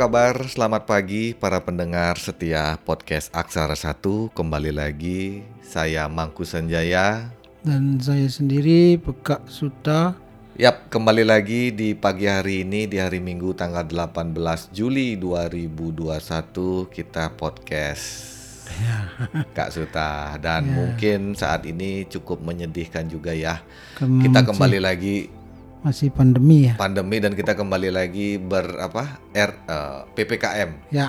kabar? Selamat pagi para pendengar setia podcast Aksara 1 Kembali lagi saya Mangku Sanjaya. Dan saya sendiri Pekak Suta. Yap, kembali lagi di pagi hari ini di hari Minggu tanggal 18 Juli 2021 kita podcast Kak Suta. Dan mungkin saat ini cukup menyedihkan juga ya. Karena Kita kembali lagi Masih pandemi ya? Pandemi dan kita kembali lagi ber apa R eh, PPKM Ya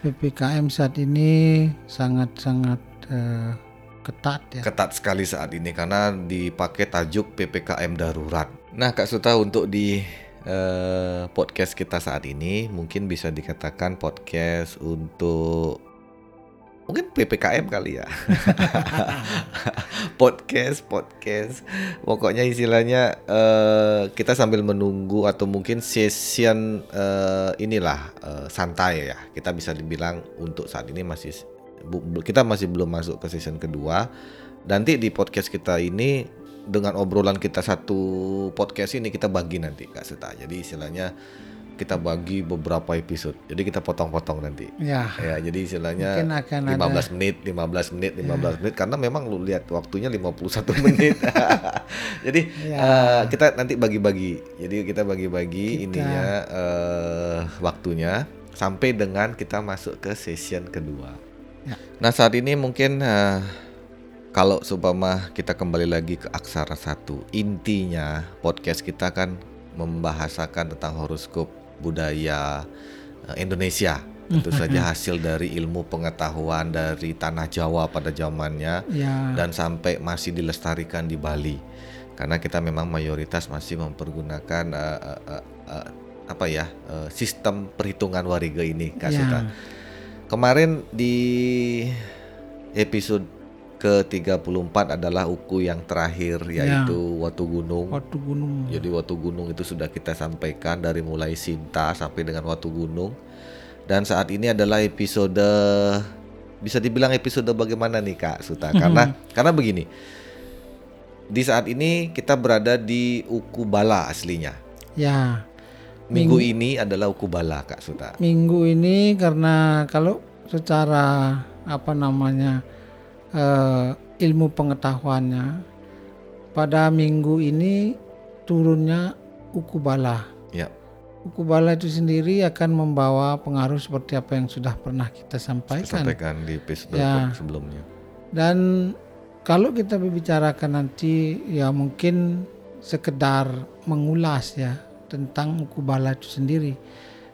PPKM saat ini sangat-sangat eh, ketat ya. Ketat sekali saat ini karena dipakai tajuk PPKM darurat. Nah, Kak Suta untuk di eh, podcast kita saat ini mungkin bisa dikatakan podcast untuk mungkin PPKM kali ya. podcast, podcast. Pokoknya istilahnya eh, kita sambil menunggu atau mungkin session eh, inilah eh, santai ya. Kita bisa dibilang untuk saat ini masih kita masih belum masuk ke season kedua. Nanti di podcast kita ini dengan obrolan kita satu podcast ini kita bagi nanti Kak Suta. Jadi istilahnya kita bagi beberapa episode. Jadi kita potong-potong nanti. Ya Ya, jadi istilahnya akan 15 ada menit, 15 menit, 15 menit karena memang lu lihat waktunya 51 menit. jadi Ya. eh, kita nanti bagi-bagi. Jadi kita bagi-bagi Kita- ininya eh, waktunya sampai dengan kita masuk ke session kedua. Ya. Nah, saat ini mungkin eh, kalau seumpama kita kembali lagi ke aksara satu, intinya podcast kita kan membahasakan tentang horoskop budaya eh, Indonesia. Tentu saja hasil dari ilmu pengetahuan dari tanah Jawa pada zamannya ya dan sampai masih dilestarikan di Bali. Karena kita memang mayoritas masih mempergunakan eh, eh, eh, eh, apa ya eh, sistem perhitungan wariga ini, Kak ya. Kemarin di episode ke-34 adalah uku yang terakhir Ya. yaitu Watu Gunung. Waktu gunung Jadi Watu Gunung itu sudah kita sampaikan dari mulai Sinta sampai dengan Watu Gunung. Dan saat ini adalah episode bisa dibilang episode bagaimana nih Kak Suta? Karena karena begini. Di saat ini kita berada di Uku Bala aslinya. ya Minggu ini adalah Uku Bala Kak Suta. minggu ini karena kalau secara apa namanya eh, ilmu pengetahuannya pada minggu ini turunnya ukubala. Ya. Ukubala itu sendiri akan membawa pengaruh seperti apa yang sudah pernah kita sampaikan. Sampaikan di episode Ya. sebelumnya. Dan kalau kita berbicarakan nanti ya mungkin sekedar mengulas ya tentang ukubala itu sendiri.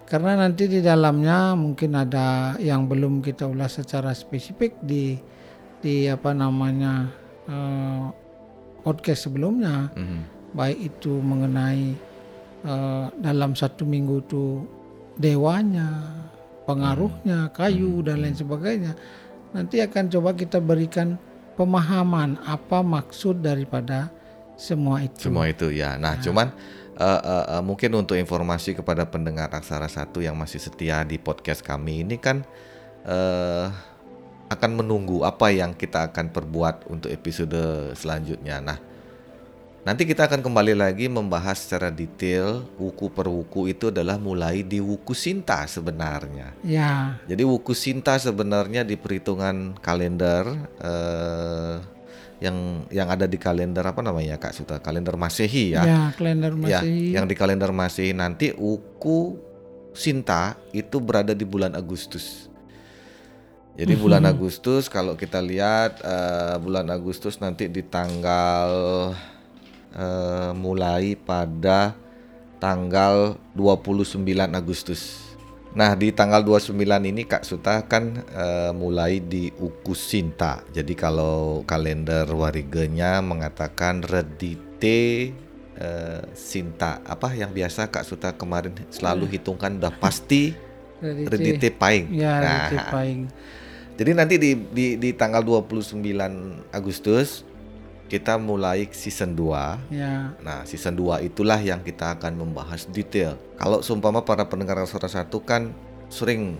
Karena nanti di dalamnya mungkin ada yang belum kita ulas secara spesifik di di apa namanya eh, podcast sebelumnya, Mhm. baik itu mengenai eh, dalam satu minggu itu dewanya, pengaruhnya, kayu dan lain sebagainya. Nanti akan coba kita berikan pemahaman apa maksud daripada semua itu. Semua itu ya. Nah, cuman eh, eh, eh, mungkin untuk informasi kepada pendengar Aksara Satu yang masih setia di podcast kami ini kan eh akan menunggu apa yang kita akan perbuat untuk episode selanjutnya. Nah, nanti kita akan kembali lagi membahas secara detail wuku per wuku itu adalah mulai di wuku Sinta sebenarnya. Ya, Jadi wuku Sinta sebenarnya di perhitungan kalender eh, yang yang ada di kalender apa namanya Kak Suta? Kalender Masehi ya. ya, kalender Ya, masih yang di kalender Masehi nanti wuku Sinta itu berada di bulan Agustus. Jadi bulan Agustus kalau kita lihat eh, bulan Agustus nanti di tanggal eh, mulai pada tanggal 29 Agustus. Nah, di tanggal 29 ini Kak Suta kan eh, mulai di Uku Sinta. Jadi kalau kalender wariganya mengatakan Redite eh, Sinta. Apa yang biasa Kak Suta kemarin selalu hitungkan udah pasti Redite. Redite Paing. Ya, Nah, Redite Paing. Jadi nanti di, di, di tanggal 29 Agustus kita mulai season 2. Ya, Nah, season 2 itulah yang kita akan membahas detail. Kalau seumpama para pendengar suara satu kan sering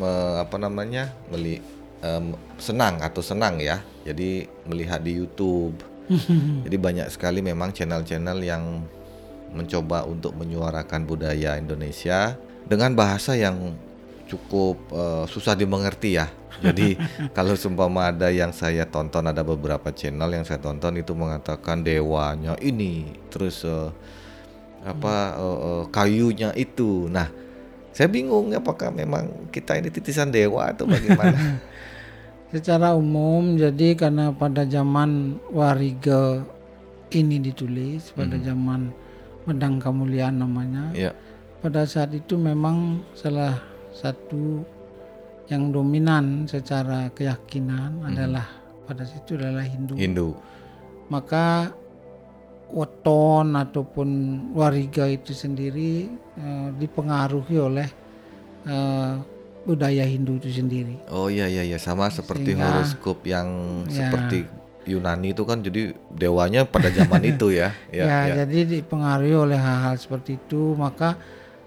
me- apa namanya? meli em, senang atau senang ya. Jadi melihat di YouTube. Jadi banyak sekali memang channel-channel yang mencoba untuk menyuarakan budaya Indonesia dengan bahasa yang cukup uh, susah dimengerti ya. Jadi kalau seumpama ada yang saya tonton ada beberapa channel yang saya tonton itu mengatakan dewanya ini terus uh, apa uh, uh, kayunya itu. Nah, saya bingung apakah memang kita ini titisan dewa atau bagaimana? Secara umum jadi karena pada zaman Wariga ini ditulis pada hmm. zaman Medang Kemuliaan namanya. Ya. Pada saat itu memang salah satu yang dominan secara keyakinan hmm. adalah pada situ adalah Hindu. Hindu. Maka weton ataupun wariga itu sendiri uh, dipengaruhi oleh uh, budaya Hindu itu sendiri. Oh iya iya iya sama seperti Sehingga, horoskop yang ya, seperti Yunani itu kan jadi dewanya pada zaman itu ya. Ya, ya, ya jadi dipengaruhi oleh hal-hal seperti itu maka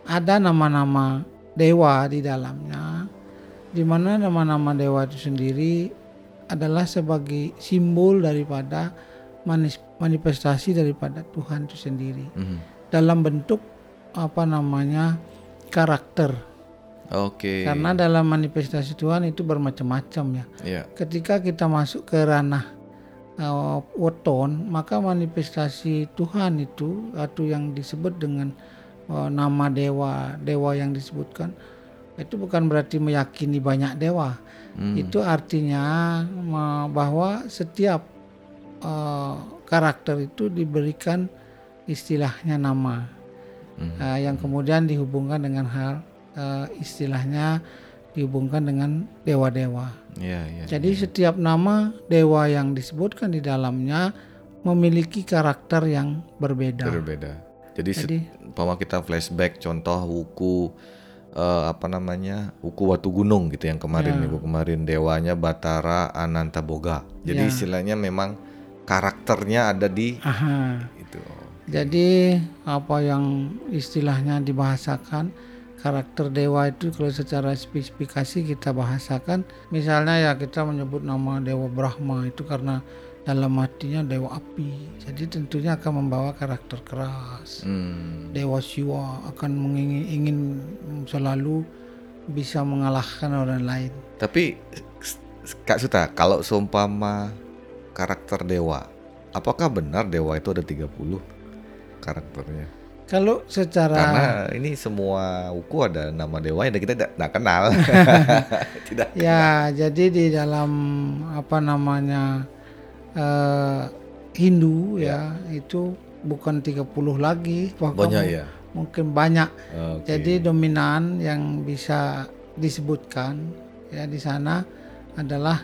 ada nama-nama dewa di dalamnya di mana nama-nama dewa itu sendiri adalah sebagai simbol daripada manifestasi daripada Tuhan itu sendiri mm-hmm. dalam bentuk apa namanya karakter. Oke. Okay. Karena dalam manifestasi Tuhan itu bermacam-macam ya. Yeah. Ketika kita masuk ke ranah uh, weton, maka manifestasi Tuhan itu atau yang disebut dengan uh, nama dewa, dewa yang disebutkan itu bukan berarti meyakini banyak dewa. Hmm. Itu artinya bahwa setiap uh, karakter itu diberikan istilahnya nama hmm. uh, yang kemudian dihubungkan dengan hal uh, istilahnya dihubungkan dengan dewa-dewa. Ya, ya, Jadi ya. setiap nama dewa yang disebutkan di dalamnya memiliki karakter yang berbeda. Berbeda. Jadi, Jadi set, kita flashback contoh wuku uh, apa namanya Uku Watu Gunung gitu yang kemarin ya. minggu kemarin dewanya Batara Ananta Boga. Jadi ya. istilahnya memang karakternya ada di Aha. itu. Jadi apa yang istilahnya dibahasakan karakter dewa itu kalau secara spesifikasi kita bahasakan misalnya ya kita menyebut nama dewa Brahma itu karena dalam hatinya dewa api jadi tentunya akan membawa karakter keras hmm. dewa Siwa akan mengingin ingin selalu bisa mengalahkan orang lain tapi Kak Suta kalau seumpama karakter dewa. Apakah benar dewa itu ada 30 karakternya? Kalau secara karena ini semua uku ada nama dewa yang kita tidak kenal. tidak. Ya, kenal. jadi di dalam apa namanya uh, Hindu ya. ya itu bukan 30 lagi, banyak ya. Mungkin banyak. Okay. Jadi dominan yang bisa disebutkan ya di sana adalah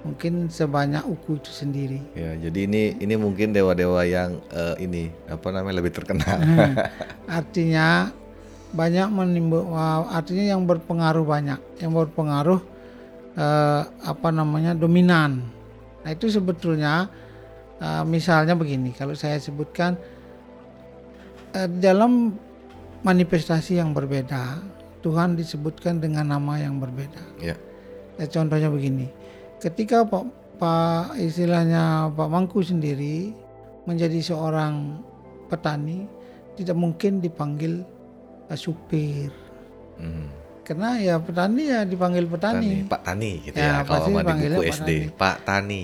mungkin sebanyak uku itu sendiri. Ya, jadi ini ini mungkin dewa-dewa yang uh, ini apa namanya lebih terkenal. Hmm. artinya banyak menimbul, artinya yang berpengaruh banyak, yang berpengaruh uh, apa namanya dominan. Nah itu sebetulnya uh, misalnya begini, kalau saya sebutkan uh, dalam manifestasi yang berbeda, Tuhan disebutkan dengan nama yang berbeda. Ya. ya contohnya begini ketika Pak Pak istilahnya Pak Mangku sendiri menjadi seorang petani tidak mungkin dipanggil uh, supir. Hmm. Karena ya petani ya dipanggil petani. petani Pak Tani gitu ya, ya kalau sama di buku SD, Tani. Pak Tani.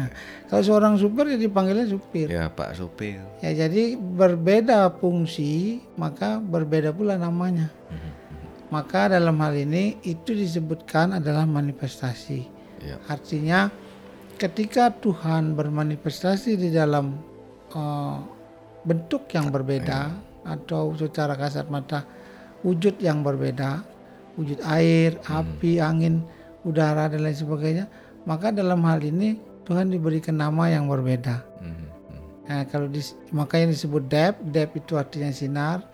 kalau seorang supir ya dipanggilnya supir. Ya Pak supir. Ya jadi berbeda fungsi maka berbeda pula namanya. Hmm. Maka dalam hal ini itu disebutkan adalah manifestasi Ya. Artinya ketika Tuhan bermanifestasi di dalam uh, bentuk yang berbeda ya. atau secara kasat mata wujud yang berbeda, wujud air, hmm. api, angin, udara dan lain sebagainya, maka dalam hal ini Tuhan diberikan nama yang berbeda. Hmm. hmm. Nah, kalau di, makanya disebut dep, dep itu artinya sinar,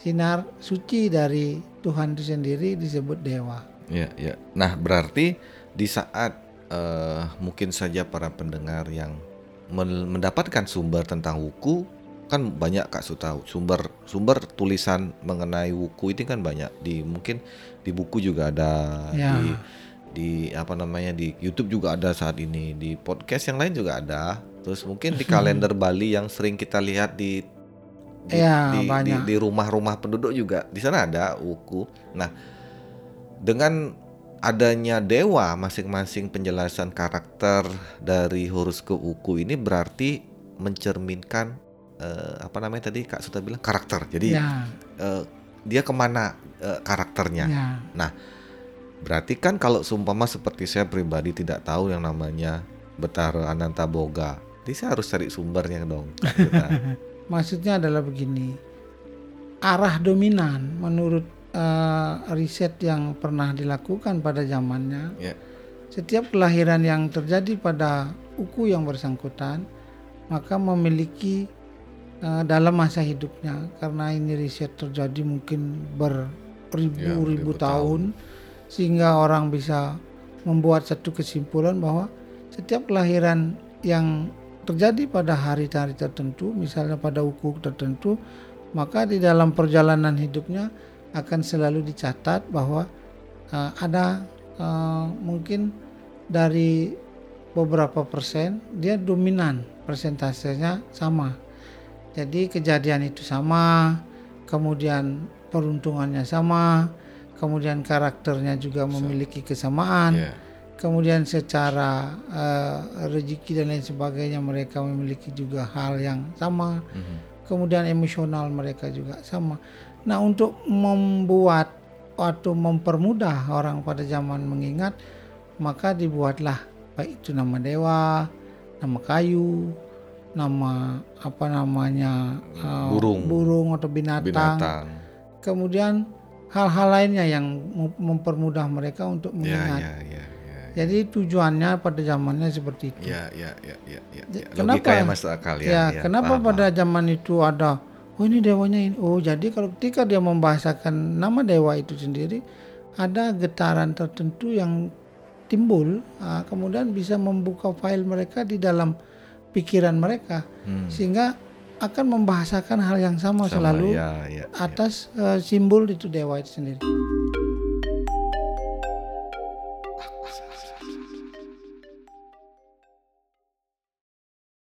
sinar suci dari Tuhan itu sendiri disebut dewa. Ya, ya. Nah, berarti di saat uh, mungkin saja para pendengar yang mendapatkan sumber tentang wuku kan banyak Kak Suta sumber sumber tulisan mengenai wuku ini kan banyak di mungkin di buku juga ada ya. di di apa namanya di YouTube juga ada saat ini di podcast yang lain juga ada terus mungkin di kalender Bali yang sering kita lihat di di, Iya, di, di, banyak. di rumah-rumah penduduk juga di sana ada uku. Nah, dengan adanya dewa masing-masing penjelasan karakter dari horoskop uku ini berarti mencerminkan eh, apa namanya tadi Kak Suta bilang karakter. Jadi Ya, eh, dia ke mana eh, karakternya? ya. Berarti kan kalau seumpama seperti saya pribadi tidak tahu yang namanya Betara Ananta Boga, jadi saya harus cari sumbernya dong. Maksudnya adalah begini, arah dominan menurut eh, riset yang pernah dilakukan pada zamannya, Ya. setiap kelahiran yang terjadi pada uku yang bersangkutan, maka memiliki eh, dalam masa hidupnya, karena ini riset terjadi mungkin beribu beribu-ribu tahun, sehingga orang bisa membuat satu kesimpulan bahwa setiap kelahiran yang terjadi pada hari-hari tertentu, misalnya pada uku tertentu, maka di dalam perjalanan hidupnya akan selalu dicatat bahwa uh, ada uh, mungkin dari beberapa persen dia dominan persentasenya sama. Jadi kejadian itu sama, kemudian peruntungannya sama, kemudian karakternya juga memiliki kesamaan Ya. kemudian secara eh, rezeki dan lain sebagainya mereka memiliki juga hal yang sama Mhm. kemudian emosional mereka juga sama nah untuk membuat atau mempermudah orang pada zaman mengingat maka dibuatlah baik itu nama dewa nama kayu nama apa namanya eh, Burung. burung atau binatang, Binatang. kemudian hal-hal lainnya yang mem- mempermudah mereka untuk Ya, mengingat ya, ya, ya. jadi tujuannya pada zamannya seperti itu. Ya, ya, ya, ya, ya, ya. Kenapa? Masuk akal ya. ya, ya, kenapa paham, pada zaman itu ada oh ini dewanya ini. Oh, jadi kalau ketika dia membahasakan nama dewa itu sendiri ada getaran tertentu yang timbul ah, kemudian bisa membuka file mereka di dalam pikiran mereka Hmm. sehingga akan membahasakan hal yang sama, Sama, selalu ya, ya, ya. atas eh, simbol itu dewa itu sendiri.